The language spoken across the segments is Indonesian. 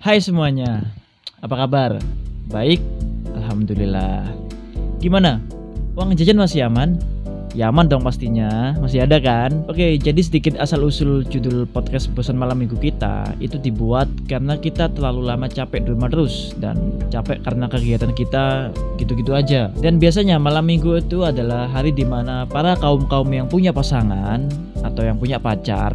Hai semuanya, apa kabar? Baik, Alhamdulillah. Gimana? Uang jajan masih aman? Ya aman dong pastinya, masih ada kan? Oke, jadi sedikit asal-usul judul podcast Bosan Malam Minggu kita Itu dibuat karena kita terlalu lama capek di rumah terus Dan capek karena kegiatan kita gitu-gitu aja Dan biasanya malam minggu itu adalah hari di mana para kaum-kaum yang punya pasangan Atau yang punya pacar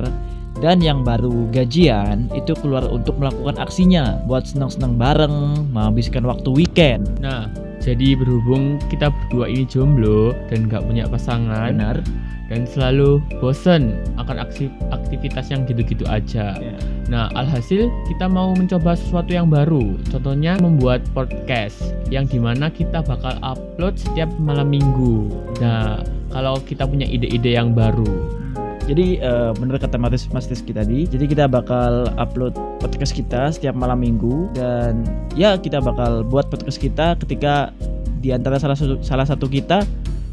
dan yang baru gajian itu keluar untuk melakukan aksinya buat senang-senang bareng menghabiskan waktu weekend Nah, jadi berhubung kita berdua ini jomblo dan nggak punya pasangan benar dan selalu bosen akan aksi aktivitas yang gitu-gitu aja. Ya. Nah, alhasil kita mau mencoba sesuatu yang baru. Contohnya membuat podcast yang di mana kita bakal upload setiap malam minggu. Nah, kalau kita punya ide-ide yang baru. Jadi eh, bener kata Mas Mas Rizky tadi jadi kita bakal upload podcast kita setiap malam minggu dan ya kita bakal buat podcast kita ketika di antara salah satu salah satu kita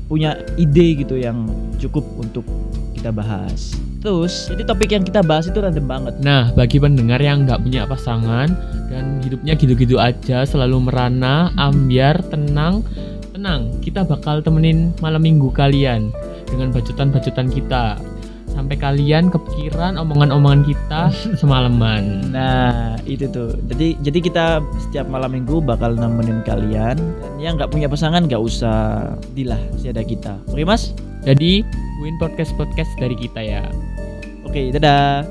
punya ide gitu yang cukup untuk kita bahas terus jadi topik yang kita bahas itu random banget Nah, bagi pendengar yang nggak punya pasangan dan hidupnya gitu-gitu aja, selalu merana, ambiar, tenang, tenang. Kita bakal temenin malam minggu kalian dengan bacotan-bacotan kita. Sampai kalian kepikiran omongan-omongan kita semalaman. Nah itu tuh. Jadi jadi kita setiap malam minggu bakal nemenin kalian. Dan yang nggak punya pasangan nggak usah. Dilah masih ada kita. Oke mas? Jadi, win podcast-podcast dari kita ya. oke dadah